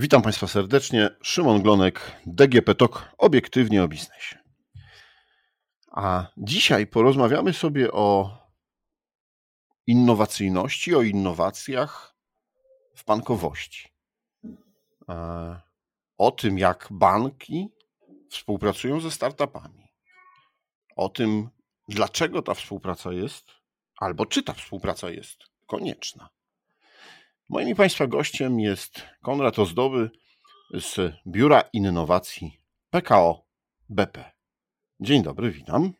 Witam Państwa serdecznie. Szymon Glonek, DGP TOK, obiektywnie o biznesie. A dzisiaj porozmawiamy sobie o innowacyjności, o innowacjach w bankowości. E, o tym, jak banki współpracują ze startupami. O tym, dlaczego ta współpraca jest, albo czy ta współpraca jest konieczna. Moim Państwa gościem jest Konrad Ozdoby z Biura Innowacji PKO BP. Dzień dobry, witam.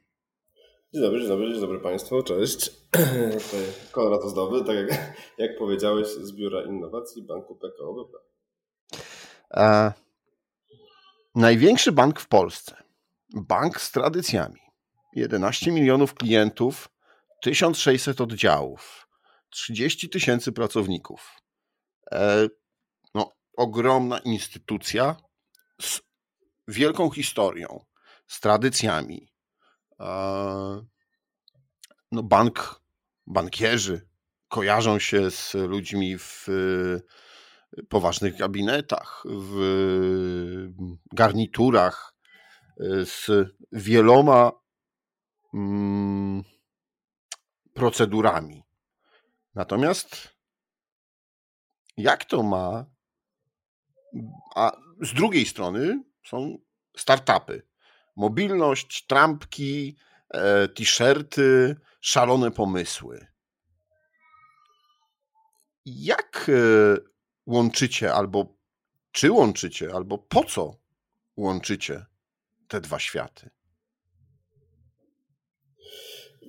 Dzień dobry, dzień dobry, dzień dobry Państwu, cześć. Konrad Ozdoby, tak jak, jak powiedziałeś, z Biura Innowacji Banku PKO BP. E, największy bank w Polsce. Bank z tradycjami. 11 milionów klientów, 1600 oddziałów 30 tysięcy pracowników. E, no, ogromna instytucja z wielką historią, z tradycjami. E, no, bank, bankierzy kojarzą się z ludźmi w poważnych gabinetach, w garniturach, z wieloma mm, procedurami. Natomiast jak to ma? A z drugiej strony są startupy. Mobilność, trampki, e, t-shirty, szalone pomysły. Jak e, łączycie, albo czy łączycie, albo po co łączycie te dwa światy?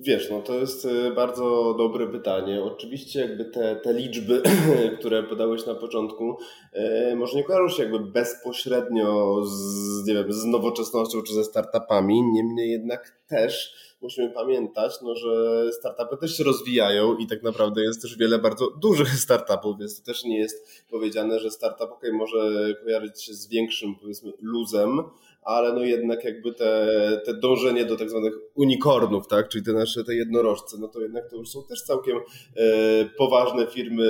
Wiesz, no to jest e, bardzo dobre pytanie. Oczywiście jakby te, te liczby, które podałeś na początku, e, może nie kojarzą się jakby bezpośrednio z, nie wiem, z nowoczesnością czy ze startupami, niemniej jednak też musimy pamiętać, no, że startupy też się rozwijają i tak naprawdę jest też wiele bardzo dużych startupów, więc to też nie jest powiedziane, że startup ok, może kojarzyć się z większym powiedzmy luzem, ale no jednak jakby te, te dążenie do tak zwanych unikornów, tak, czyli te nasze te jednorożce, no to jednak to już są też całkiem e, poważne firmy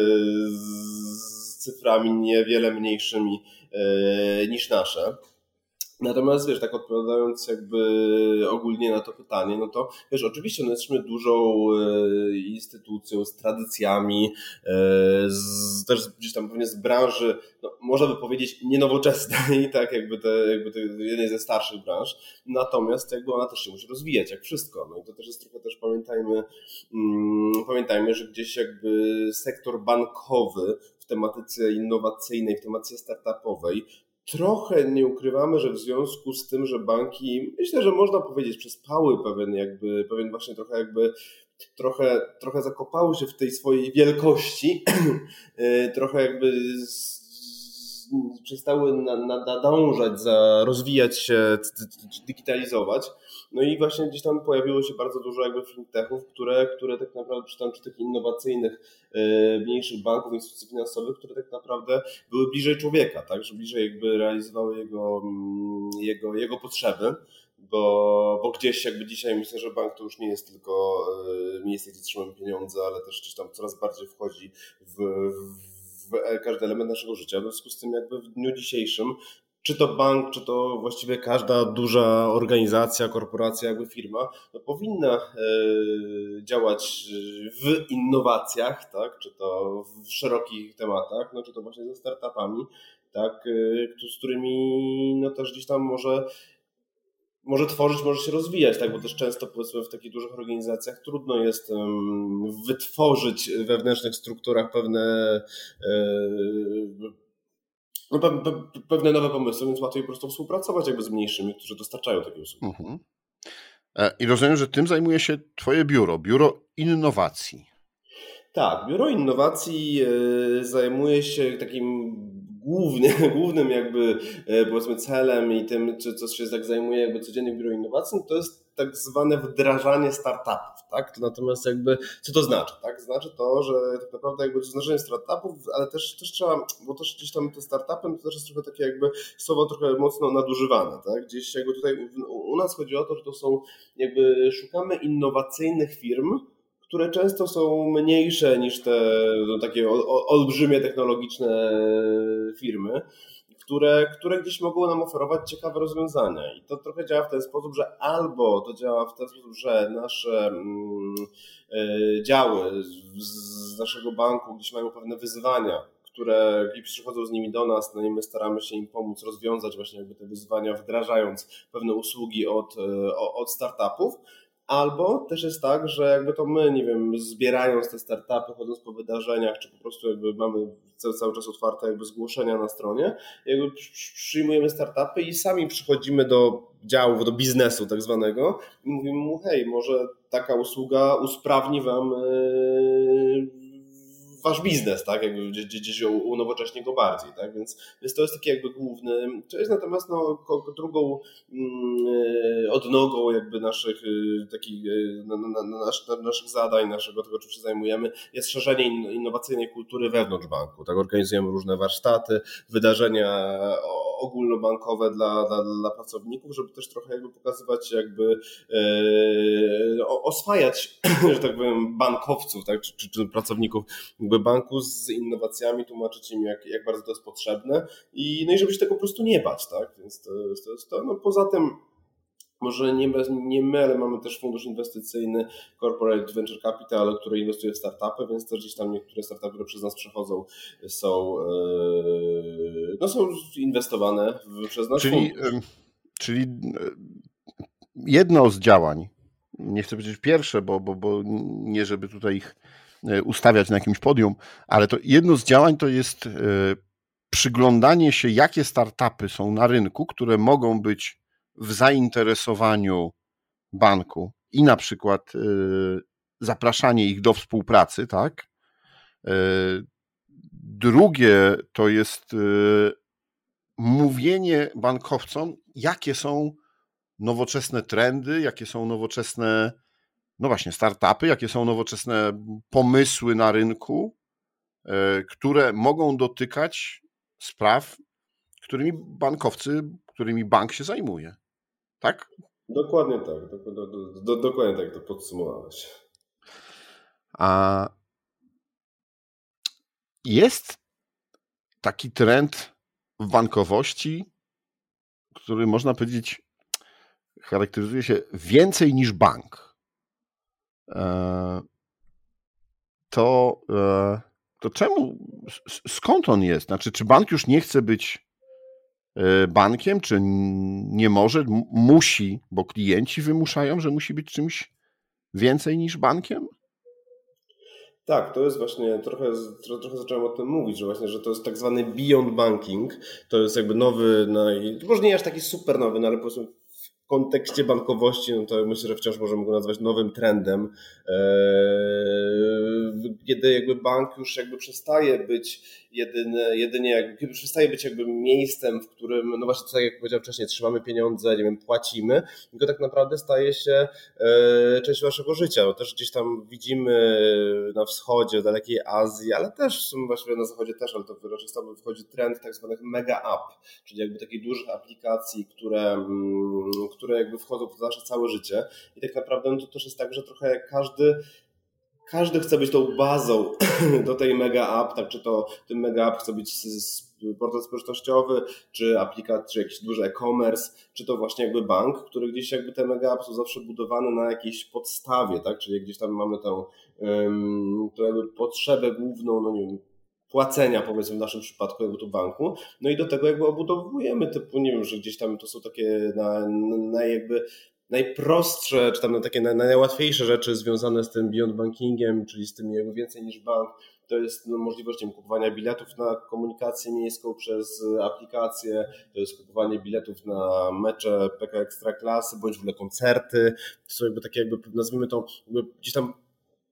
z cyframi niewiele mniejszymi e, niż nasze. Natomiast wiesz, tak odpowiadając jakby ogólnie na to pytanie, no to wiesz, oczywiście no jesteśmy dużą e, instytucją z tradycjami, e, z, też gdzieś tam pewnie z branży, no, można by powiedzieć nienowoczesnej, tak jakby, te, jakby te jednej ze starszych branż, natomiast jakby ona też się musi rozwijać, jak wszystko, no i to też jest trochę też pamiętajmy, mm, pamiętajmy, że gdzieś jakby sektor bankowy w tematyce innowacyjnej, w tematyce startupowej trochę nie ukrywamy, że w związku z tym, że banki, myślę, że można powiedzieć, przespały pewien jakby, pewien właśnie trochę jakby trochę, trochę zakopały się w tej swojej wielkości, y, trochę jakby z, przestały nadążać, za rozwijać się, digitalizować. No i właśnie gdzieś tam pojawiło się bardzo dużo jakby fintechów, które, które tak naprawdę przy, tam, przy tych innowacyjnych, yy, mniejszych banków, instytucji finansowych, które tak naprawdę były bliżej człowieka, tak, że bliżej jakby realizowały jego, mm, jego, jego potrzeby bo, bo gdzieś jakby dzisiaj myślę, że bank to już nie jest tylko yy, miejsce, gdzie trzymamy pieniądze, ale też gdzieś tam coraz bardziej wchodzi w, w każdy element naszego życia. W związku z tym jakby w dniu dzisiejszym czy to bank, czy to właściwie każda duża organizacja, korporacja, jakby firma, no powinna e, działać w innowacjach, tak? czy to w szerokich tematach, no, czy to właśnie ze startupami, tak? E, z którymi no, też gdzieś tam może może tworzyć, może się rozwijać, tak? bo też często powiedzmy w takich dużych organizacjach trudno jest wytworzyć w wewnętrznych strukturach pewne e, no, pe, pe, pewne nowe pomysły, więc łatwiej po prostu współpracować jakby z mniejszymi, którzy dostarczają takie usługi. Mhm. E, I rozumiem, że tym zajmuje się Twoje biuro, biuro innowacji. Tak, biuro innowacji e, zajmuje się takim głównym, głównym jakby e, powiedzmy celem i tym, czy co się tak zajmuje jakby codziennie biuro innowacji, to jest tak zwane wdrażanie startupów, tak? To natomiast jakby, co to znaczy, tak? Znaczy to, że tak naprawdę jakby wdrażanie startupów, ale też, też trzeba, bo też gdzieś tam te startupy to też jest trochę takie jakby słowo trochę mocno nadużywane, tak? Gdzieś jakby tutaj u nas chodzi o to, że to są jakby szukamy innowacyjnych firm, które często są mniejsze niż te no, takie olbrzymie technologiczne firmy, które, które gdzieś mogą nam oferować ciekawe rozwiązania. I to trochę działa w ten sposób, że albo to działa w ten sposób, że nasze mm, e, działy z naszego banku gdzieś mają pewne wyzwania, które przychodzą z nimi do nas, no i my staramy się im pomóc rozwiązać właśnie jakby te wyzwania, wdrażając pewne usługi od, e, od startupów, Albo też jest tak, że jakby to my, nie wiem, zbierając te startupy, chodząc po wydarzeniach, czy po prostu jakby mamy cały, cały czas otwarte jakby zgłoszenia na stronie, jakby przyjmujemy startupy i sami przychodzimy do działów, do biznesu tak zwanego i mówimy mu, hej, może taka usługa usprawni wam yy, wasz biznes, tak? Jakby gdzieś, gdzieś unowocześnie go bardziej, tak? Więc, więc to jest taki jakby główny jest natomiast no, drugą mm, odnogą jakby naszych y, takich y, na, na, na, naszych zadań, naszego tego, czym się zajmujemy, jest szerzenie innowacyjnej kultury wewnątrz banku, tak? Organizujemy różne warsztaty, wydarzenia ogólnobankowe dla, dla, dla pracowników, żeby też trochę jakby pokazywać, jakby e, oswajać, że tak powiem, bankowców, tak, czy, czy, czy pracowników. Jakby banku z innowacjami, tłumaczyć im, jak, jak bardzo to jest potrzebne. I, no i żeby się tego po prostu nie bać, tak, więc to, to to. No poza tym może nie, nie my, ale mamy też fundusz inwestycyjny Corporate Venture Capital, który inwestuje w startupy, więc też gdzieś tam niektóre startupy, które przez nas przechodzą, są, e, no są inwestowane przez nasz czyli, fundusz. Czyli e, jedno z działań, nie chcę powiedzieć pierwsze, bo, bo, bo nie żeby tutaj ich e, ustawiać na jakimś podium, ale to jedno z działań to jest przyglądanie się, jakie startupy są na rynku, które mogą być w zainteresowaniu banku i na przykład zapraszanie ich do współpracy, tak? Drugie to jest y, mówienie bankowcom, jakie są nowoczesne trendy, jakie są nowoczesne, no właśnie, startupy, jakie są nowoczesne pomysły na rynku, które mogą dotykać spraw, którymi bankowcy, którymi bank się zajmuje. Tak? Dokładnie tak. Do, do, do, dokładnie tak to podsumowałeś. A jest taki trend bankowości, który można powiedzieć charakteryzuje się więcej niż bank. E, to, e, to czemu, skąd on jest? Znaczy, czy bank już nie chce być E, bankiem, czy nie może, musi, bo klienci wymuszają, że musi być czymś więcej niż bankiem? Tak, to jest właśnie, trochę, trochę zacząłem o tym mówić, że właśnie, że to jest tak zwany beyond banking, to jest jakby nowy, no może nie aż taki super nowy, no ale powiedzmy kontekście bankowości, no to myślę, że wciąż możemy go nazwać nowym trendem, eee, kiedy jakby bank już jakby przestaje być jedynie, jedynie jakby, przestaje być jakby miejscem, w którym, no właśnie tak jak powiedziałem wcześniej, trzymamy pieniądze, nie wiem, płacimy, tylko tak naprawdę staje się eee, częścią naszego życia. No też gdzieś tam widzimy na wschodzie, w dalekiej Azji, ale też w sumie właściwie na zachodzie też, ale to tam wchodzi trend tak zwanych mega app, czyli jakby takich dużych aplikacji, które, mm, które jakby wchodzą w nasze całe życie i tak naprawdę no to też jest tak, że trochę każdy każdy chce być tą bazą do tej mega app, tak czy to ten mega app chce być portal społecznościowy, czy aplikacja, czy jakiś duży e-commerce, czy to właśnie jakby bank, który gdzieś jakby te mega apps są zawsze budowane na jakiejś podstawie, tak, czyli gdzieś tam mamy tą, um, tą jakby potrzebę główną, no nie wiem, płacenia, powiedzmy w naszym przypadku jakby tu banku. No i do tego jakby obudowujemy typu, nie wiem, że gdzieś tam to są takie na, na jakby najprostsze, czy tam takie najłatwiejsze rzeczy związane z tym beyond bankingiem, czyli z tym jakby więcej niż bank, to jest no, możliwość wiem, kupowania biletów na komunikację miejską przez aplikację, to jest kupowanie biletów na mecze PK Ekstraklasy, bądź w ogóle koncerty. To są jakby takie jakby, nazwijmy to, jakby gdzieś tam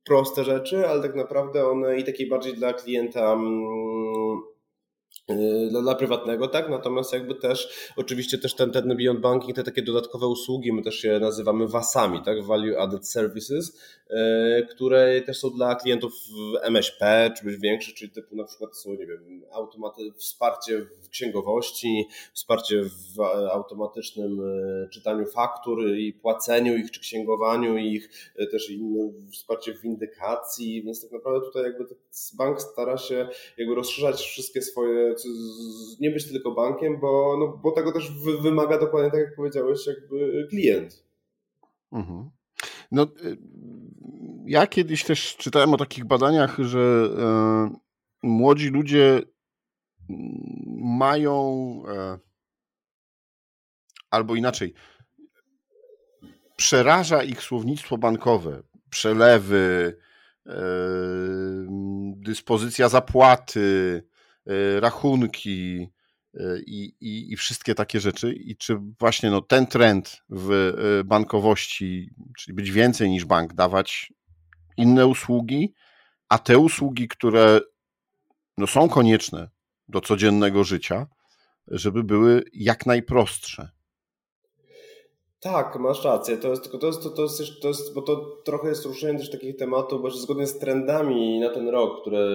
proste rzeczy, ale tak naprawdę one i takiej bardziej dla klienta mm, dla, dla, prywatnego, tak? Natomiast jakby też, oczywiście też ten, ten Beyond Banking, te takie dodatkowe usługi, my też je nazywamy VAS-ami, tak? Value Added Services, yy, które też są dla klientów MŚP, czy być większy, czyli typu na przykład są, nie wiem, automaty, wsparcie w księgowości, wsparcie w automatycznym yy, czytaniu faktur i płaceniu ich, czy księgowaniu ich, też inne wsparcie w windykacji, więc tak naprawdę tutaj jakby bank stara się jakby rozszerzać wszystkie swoje nie być tylko bankiem, bo, no, bo tego też wymaga dokładnie tak, jak powiedziałeś, jakby klient. Mhm. No, y, ja kiedyś też czytałem o takich badaniach, że e, młodzi ludzie mają e, albo inaczej, przeraża ich słownictwo bankowe, przelewy, e, dyspozycja zapłaty, rachunki y, i, i, i, wszystkie takie rzeczy. I czy właśnie no, ten trend w y, bankowości, czyli być więcej niż bank, dawać inne usługi, a te usługi, które no, są konieczne do codziennego życia, żeby były jak najprostsze. Tak, masz rację. To jest tylko to jest, to, jest, to jest, bo to trochę jest ruszenie też takich tematów, bo zgodnie z trendami na ten rok, które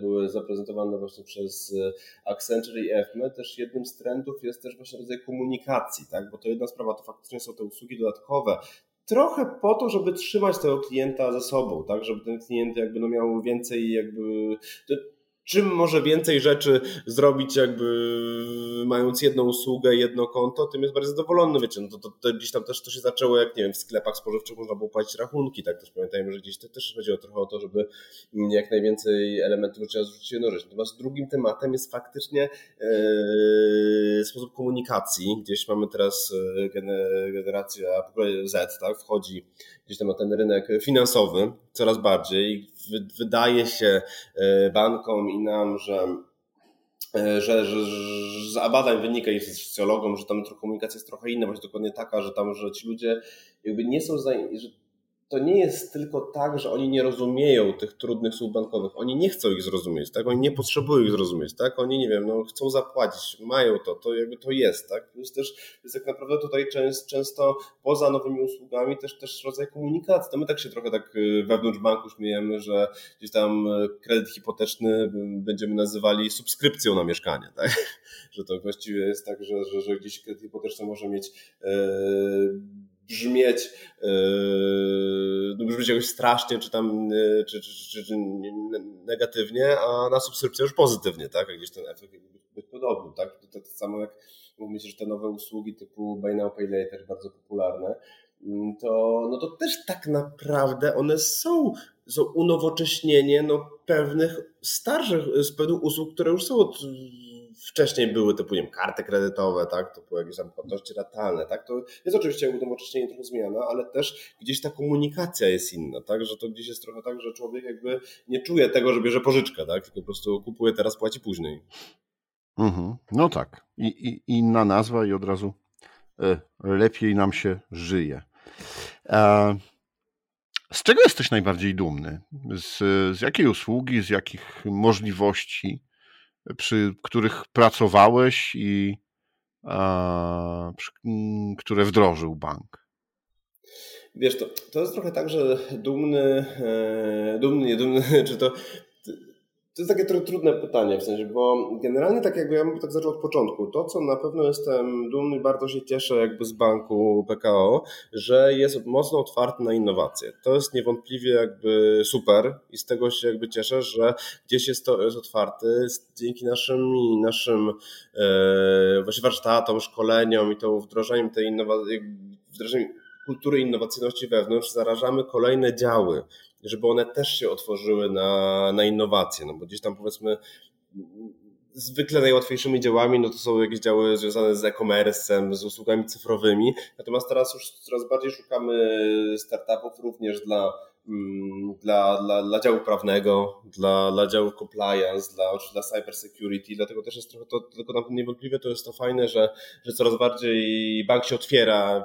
były zaprezentowane właśnie przez e, Accenture i EFME, też jednym z trendów jest też właśnie rodzaj komunikacji, tak? Bo to jedna sprawa to faktycznie są te usługi dodatkowe, trochę po to, żeby trzymać tego klienta ze sobą, tak, żeby ten klient jakby no miał więcej jakby czym może więcej rzeczy zrobić, jakby mając jedną usługę, jedno konto, tym jest bardziej zadowolony. Wiecie, no to, to, to, gdzieś tam też to się zaczęło, jak nie wiem, w sklepach spożywczych można było płacić rachunki, tak też pamiętajmy, że gdzieś to też chodziło trochę o to, żeby jak najwięcej elementów trzeba zwrócić jednorocznie. Natomiast drugim tematem jest faktycznie yy, sposób komunikacji. Gdzieś mamy teraz e, generacja Z, tak, wchodzi gdzieś tam na ten rynek finansowy coraz bardziej. Wydaje się e, bankom i nam, że e, że, że, że z badań wynika i socjologom, że tam komunikacja jest trochę inna, właśnie dokładnie taka, że tam, że ci ludzie jakby nie są, za, że to nie jest tylko tak, że oni nie rozumieją tych trudnych słów bankowych. Oni nie chcą ich zrozumieć, tak? Oni nie potrzebują ich zrozumieć, tak? Oni, nie wiem, no, chcą zapłacić, mają to, to jakby to jest, tak? Plus też jest tak naprawdę tutaj często, często poza nowymi usługami też, też rodzaj komunikacji. To my tak się trochę tak y, wewnątrz banku śmiejemy, że gdzieś tam y, kredyt hipoteczny będziemy nazywali subskrypcją na mieszkanie, tak? Że to właściwie jest tak, że, że, że gdzieś kredyt hipoteczny może mieć yy, brzmieć, yy, no brzmieć jakoś strasznie, czy tam yy, czy, czy, czy, czy, negatywnie, a na subskrypcję już pozytywnie, tak? A gdzieś ten efekt być, podobny, tak? To, to, to samo jak mówię, że te nowe usługi typu Buy Now Pay Later bardzo popularne, mm, to, no to też tak naprawdę one są, są unowocześnienie no, pewnych starszych, z pewnych usług, które już są od wcześniej były typu nie karty kredytowe, tak, to były jakieś tam płatności ratalne, tak, to jest oczywiście jakby nowocześnienie trochę zmiana, ale też gdzieś ta komunikacja jest inna, tak, że to gdzieś jest trochę tak, że człowiek jakby nie czuje tego, że bierze pożyczkę, tak, tylko po prostu kupuje teraz, płaci później. Mhm. No tak. I, I, inna nazwa i od razu e, lepiej nam się żyje. E, z czego jesteś najbardziej dumny? Z, z jakiej usługi, z jakich możliwości przy których pracowałeś i przy, które wdrożył bank? Wiesz, to, to jest trochę tak, że dumny, e, dumny, nie dumny, czy to to jest takie trudne pytanie w sensie, bo generalnie tak jakby ja bym tak zaczął od początku. To, co na pewno jestem dumny, bardzo się cieszę jakby z banku PKO, że jest mocno otwarty na innowacje. To jest niewątpliwie jakby super i z tego się jakby cieszę, że gdzieś jest to jest otwarty dzięki naszym naszym e, właśnie warsztatom, szkoleniom i to wdrożeniem tej innowacji, wdrożeniem kultury innowacyjności wewnątrz zarażamy kolejne działy żeby one też się otworzyły na, na innowacje, no bo gdzieś tam powiedzmy zwykle najłatwiejszymi działami no to są jakieś działy związane z e-commerce'em, z usługami cyfrowymi, natomiast teraz już coraz bardziej szukamy startupów również dla dla, dla, dla działu prawnego, dla, dla działu compliance, dla, dla cyber security, dlatego też jest trochę to, tylko niewątpliwie to jest to fajne, że, że coraz bardziej bank się otwiera,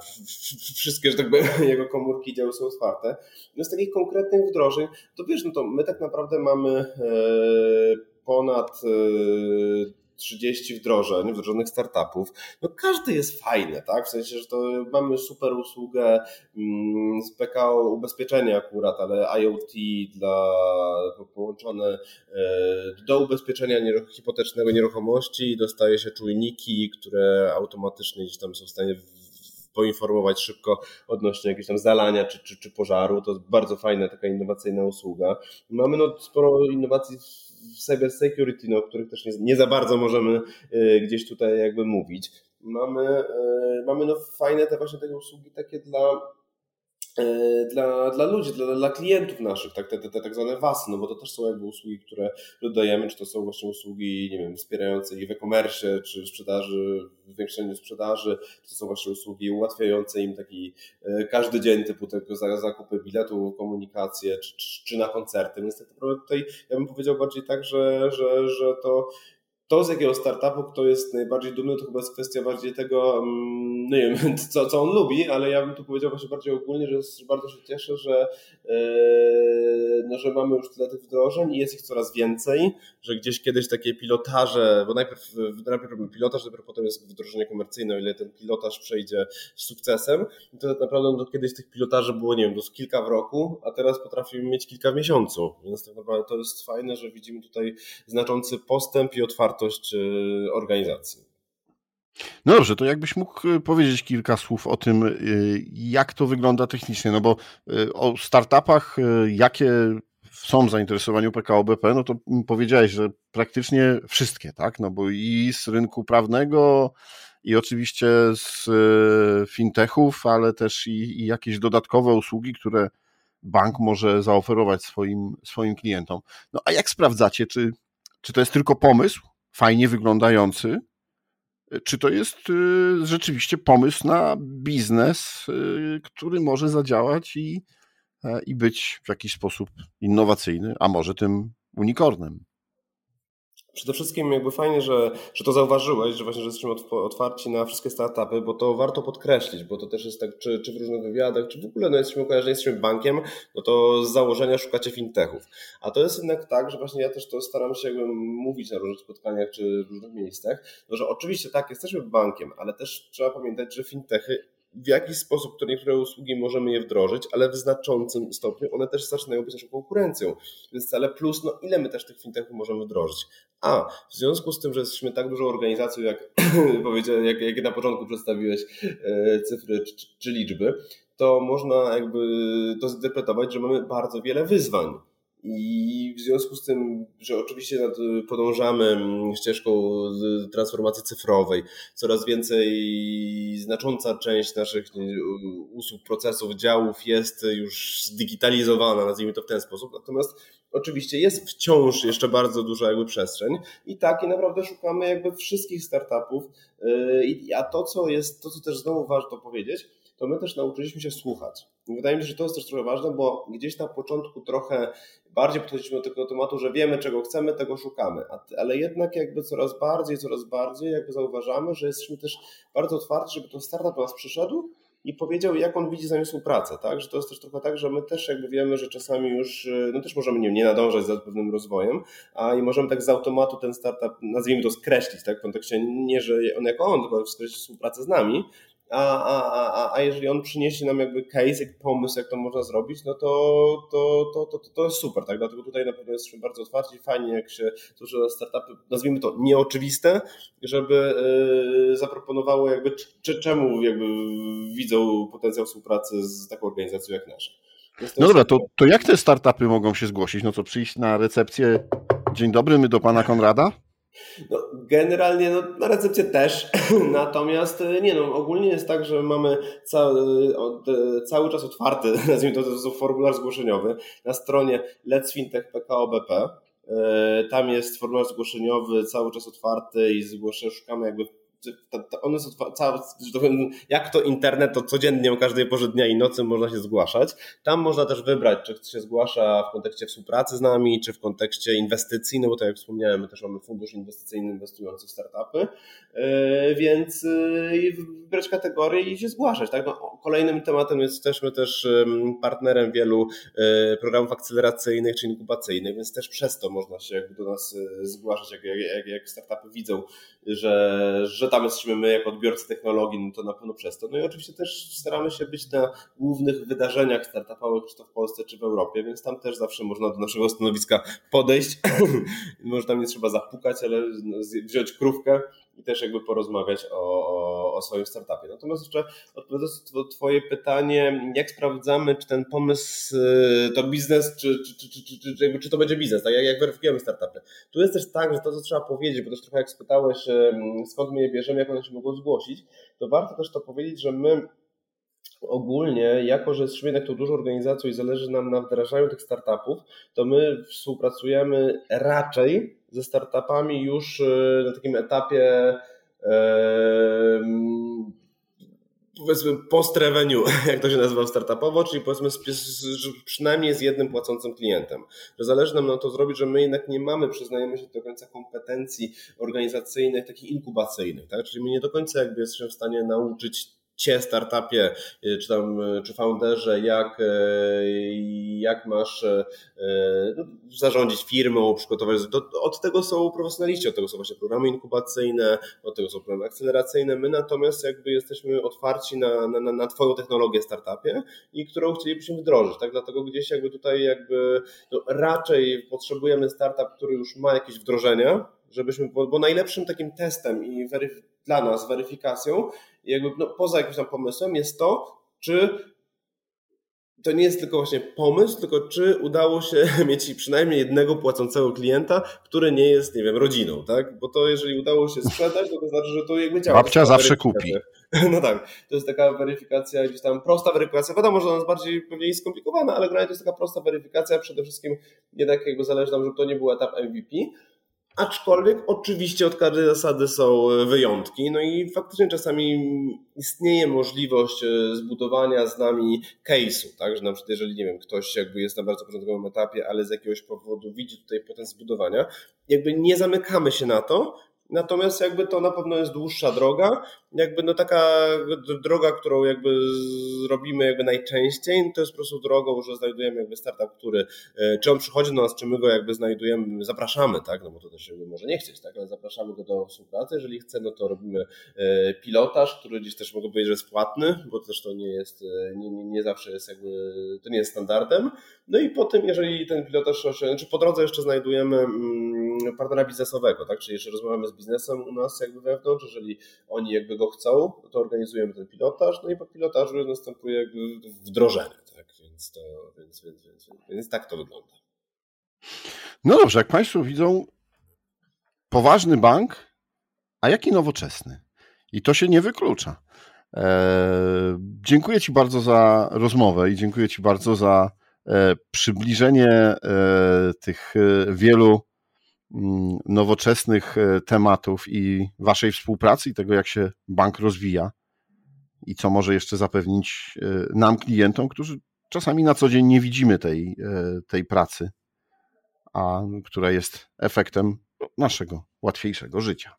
wszystkie, że tak jego komórki i działy są otwarte. No z takich konkretnych wdrożeń, to wiesz, no to my tak naprawdę mamy e, ponad 30 wdrożeń, wdrożonych startupów. No każdy jest fajny, tak? W sensie, że to mamy super usługę mm, z PKO ubezpieczenia akurat, ale IoT dla połączone e, do ubezpieczenia hipotecznego nieruchomości dostaje się czujniki, które automatycznie gdzieś tam są w stanie poinformować szybko odnośnie jakiegoś tam zalania czy, czy, czy pożaru. To jest bardzo fajna taka innowacyjna usługa. Mamy no sporo innowacji w cyber security, no, o których też nie, nie za bardzo możemy y, gdzieś tutaj jakby mówić. Mamy, y, mamy no fajne te właśnie te usługi takie dla dla, dla ludzi, dla, dla klientów naszych, tak, te, te, te tak zwane wasy, no bo to też są jakby usługi, które dodajemy, czy to są właśnie usługi, nie wiem, wspierające ich w e-commerce, czy w sprzedaży, w zwiększeniu sprzedaży, czy to są właśnie usługi ułatwiające im taki e, każdy dzień typu tego zakupy biletu, komunikację, czy, czy, czy na koncerty, więc tak naprawdę tutaj ja bym powiedział bardziej tak, że, że, że to to, z jakiego startupu kto jest najbardziej dumny, to chyba jest kwestia bardziej tego, no nie wiem, co, co on lubi, ale ja bym tu powiedział właśnie bardziej ogólnie, że bardzo się cieszę, że, yy, no, że mamy już tyle tych wdrożeń i jest ich coraz więcej, że gdzieś kiedyś takie pilotaże, bo najpierw, najpierw robimy pilotaż, dopiero potem jest wdrożenie komercyjne, o ile ten pilotaż przejdzie z sukcesem, to tak naprawdę no, kiedyś tych pilotaży było, nie wiem, to kilka w roku, a teraz potrafimy mieć kilka w miesiącu, więc tak naprawdę to jest fajne, że widzimy tutaj znaczący postęp i otwartość wartość y, organizacji. No dobrze, to jakbyś mógł y, powiedzieć kilka słów o tym, y, jak to wygląda technicznie, no bo o startupach, jakie są w zainteresowaniu PKO BP, no to powiedziałeś, że praktycznie wszystkie, tak? No bo i z rynku prawnego, i oczywiście z fintechów, ale też i, i jakieś dodatkowe usługi, które bank może zaoferować swoim, swoim klientom. No a jak sprawdzacie, czy, czy to jest tylko pomysł, fajnie wyglądający, czy to jest y, rzeczywiście pomysł na biznes, y, który może zadziałać i, e, i być w jakiś sposób innowacyjny, a może tym unikornem? Przede wszystkim jakby fajnie, że, że to zauważyłeś, że właśnie że jesteśmy otwarci na wszystkie startupy, bo to warto podkreślić, bo to też jest tak, czy, czy w różnych wywiadach, czy w ogóle no jesteśmy kojarzeni, jesteśmy bankiem, no to z założenia szukacie fintechów. A to jest jednak tak, że właśnie ja też to staram się jakby mówić na różnych spotkaniach, czy w różnych miejscach, no że oczywiście tak, jesteśmy bankiem, ale też trzeba pamiętać, że fintechy w jakiś sposób, które niektóre usługi możemy je wdrożyć, ale w znaczącym stopniu one też zaczynają być naszą konkurencją. Więc cale plus, no ile my też tych fintechów możemy wdrożyć? A w związku z tym, że jesteśmy tak dużą organizacją, jak powiedziałem, jak, jak na początku przedstawiłeś e, cyfry czy, czy liczby, to można jakby to zinterpretować, że mamy bardzo wiele wyzwań i w związku z tym, że oczywiście podążamy ścieżką transformacji cyfrowej, coraz więcej, znacząca część naszych usług, procesów, działów jest już zdigitalizowana, nazwijmy to w ten sposób. Natomiast oczywiście jest wciąż jeszcze bardzo duża jakby przestrzeń i tak i naprawdę szukamy jakby wszystkich startupów. Y, a to, co jest, to co też znowu warto powiedzieć, to my też nauczyliśmy się słuchać. I wydaje mi się, że to jest też trochę ważne, bo gdzieś na początku trochę bardziej podchodziliśmy do tego tematu, że wiemy czego chcemy, tego szukamy, ale jednak jakby coraz bardziej, coraz bardziej jakby zauważamy, że jesteśmy też bardzo otwarci, żeby ten startup do nas przyszedł i powiedział, jak on widzi z nami współpracę, tak? Że to jest też trochę tak, że my też jakby wiemy, że czasami już, no też możemy nie, nie nadążać za pewnym rozwojem, a i możemy tak z automatu ten startup, nazwijmy to skreślić, tak? W kontekście nie, że on jako on, tylko skreślić współpracę z nami, a, a, a, a jeżeli on przyniesie nam jakby case, jak pomysł, jak to można zrobić, no to, to, to, to, to jest super, tak? Dlatego tutaj na pewno jesteśmy bardzo otwarci, fajnie jak się tworzy startupy, nazwijmy to nieoczywiste, żeby yy, zaproponowało jakby czy, czemu jakby widzą potencjał współpracy z taką organizacją jak nasza. No dobra, to, to jak te startupy mogą się zgłosić? No co, przyjść na recepcję, dzień dobry, my do pana Konrada? No, generalnie no, na recepcję też, natomiast e, nie no, ogólnie jest tak, że mamy cały, od, e, cały czas otwarty, nazwijmy to, formularz zgłoszeniowy na stronie Let's Fintech. E, tam jest formularz zgłoszeniowy cały czas otwarty i zgłoszę, szukamy jakby one są całe, jak to internet, to codziennie o każdej porze dnia i nocy można się zgłaszać. Tam można też wybrać, czy się zgłasza w kontekście współpracy z nami, czy w kontekście inwestycji, no bo tak jak wspomniałem, my też mamy fundusz inwestycyjny inwestujący w startupy, e, więc e, wybrać kategorię i się zgłaszać. Tak? No, kolejnym tematem jest, jesteśmy też partnerem wielu e, programów akceleracyjnych czy inkubacyjnych, więc też przez to można się jakby do nas zgłaszać, jak, jak, jak startupy widzą, że, że tam jesteśmy my jako odbiorcy technologii, no to na pewno przez to. No i oczywiście też staramy się być na głównych wydarzeniach startupowych, czy to w Polsce, czy w Europie, więc tam też zawsze można do naszego stanowiska podejść. Może tam nie trzeba zapukać, ale wziąć krówkę i też jakby porozmawiać o, o, o swoim startupie. Natomiast jeszcze odpowiadając na Twoje pytanie, jak sprawdzamy, czy ten pomysł y, to biznes, czy, czy, czy, czy, czy, czy, czy to będzie biznes, tak? jak, jak weryfikujemy startupy. Tu jest też tak, że to, co trzeba powiedzieć, bo też trochę jak spytałeś, skąd my je bierzemy, jak one się mogą zgłosić, to warto też to powiedzieć, że my ogólnie, jako że jesteśmy jednak tą dużą organizacją i zależy nam na wdrażaniu tych startupów, to my współpracujemy raczej ze startupami już e, na takim etapie powiedzmy post revenue, jak to się nazywa startupowo, czyli powiedzmy przynajmniej z jednym płacącym klientem. Że zależy nam na to zrobić, że my jednak nie mamy, przyznajemy się do końca kompetencji organizacyjnych, takich inkubacyjnych, tak? czyli my nie do końca jakby jesteśmy w stanie nauczyć cię startupie, y, czy tam, y, czy founderze, jak, y, jak masz no, zarządzić firmą, przygotować. od tego są profesjonaliści, od tego są właśnie programy inkubacyjne, od tego są programy akceleracyjne. My natomiast jakby jesteśmy otwarci na, na, na Twoją technologię startupie i którą chcielibyśmy wdrożyć. Tak? Dlatego gdzieś jakby tutaj jakby no, raczej potrzebujemy startup, który już ma jakieś wdrożenia, żebyśmy, bo, bo najlepszym takim testem i dla nas weryfikacją jakby no, poza jakimś tam pomysłem jest to, czy to nie jest tylko właśnie pomysł, tylko czy udało się mieć przynajmniej jednego płacącego klienta, który nie jest, nie wiem, rodziną, tak? Bo to jeżeli udało się sprzedać, to, to znaczy, że to jakby działa. Babcia zawsze kupi. No tak, to jest taka weryfikacja, gdzieś tam prosta weryfikacja, wiadomo, że ona jest bardziej pewnie skomplikowana, ale generalnie to jest taka prosta weryfikacja, przede wszystkim jednak jakby zależy nam, żeby to nie był etap MVP, Aczkolwiek oczywiście od każdej zasady są e, wyjątki, no i faktycznie czasami istnieje możliwość e, zbudowania z nami case'u, tak, że na przykład jeżeli, nie wiem, ktoś jakby jest na bardzo początkowym etapie, ale z jakiegoś powodu widzi tutaj potencjał zbudowania, jakby nie zamykamy się na to, Natomiast jakby to na pewno jest dłuższa droga. Jakby no taka droga, którą jakby zrobimy jakby najczęściej, to jest po prostu drogą, że znajdujemy jakby startup, który, e, czy on przychodzi do nas, czy my go jakby znajdujemy, zapraszamy, tak, no bo to też jakby może nie chcieć, tak, ale zapraszamy go do współpracy. Jeżeli chce, no to robimy e, pilotaż, który gdzieś też mogę powiedzieć, że jest płatny, bo też to nie jest, e, nie, nie, nie zawsze jest jakby, to nie jest standardem. No i po tym, jeżeli ten pilotaż czy po drodze jeszcze znajdujemy mm, partnera biznesowego, tak, czyli jeszcze rozmawiamy z biznesem u nas jakby wewnątrz, jeżeli oni jakby go chcą, to organizujemy ten pilotaż, no i po pilotażu następuje wdrożenie, tak, więc to, więc, więc, więc, więc, tak to wygląda. No dobrze, jak Państwo widzą, poważny bank, a jaki nowoczesny. I to się nie wyklucza. Eee, dziękuję Ci bardzo za rozmowę i dziękuję Ci bardzo za e, przybliżenie e, tych e, wielu nowoczesnych e, tematów i Waszej współpracy i tego, jak się bank rozwija i co może jeszcze zapewnić e, nam, klientom, którzy czasami na co dzień nie widzimy tej, e, tej pracy, a która jest efektem naszego łatwiejszego życia.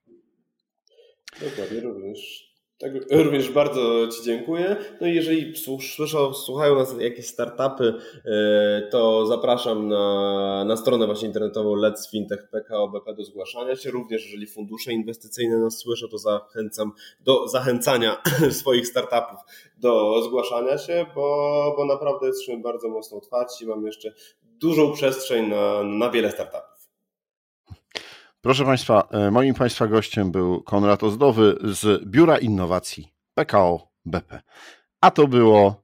Dokładnie, również tak, również bardzo Ci dziękuję. No i jeżeli słyszą, słuchają nas jakieś startupy, e, to zapraszam na, na stronę właśnie internetową Let's Fintech PKO BP do zgłaszania się. Również jeżeli fundusze inwestycyjne nas słyszą, to zachęcam do zachęcania swoich startupów do zgłaszania się, bo, bo naprawdę jesteśmy bardzo mocno otwarci. Mamy jeszcze dużą przestrzeń na, na wiele startupów. Proszę Państwa, e, moim Państwa gościem był Konrad Ozdowy z Biura Innowacji PKO BP. A to było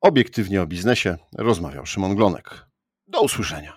obiektywnie o biznesie. Rozmawiał Szymon Glonek. Do usłyszenia.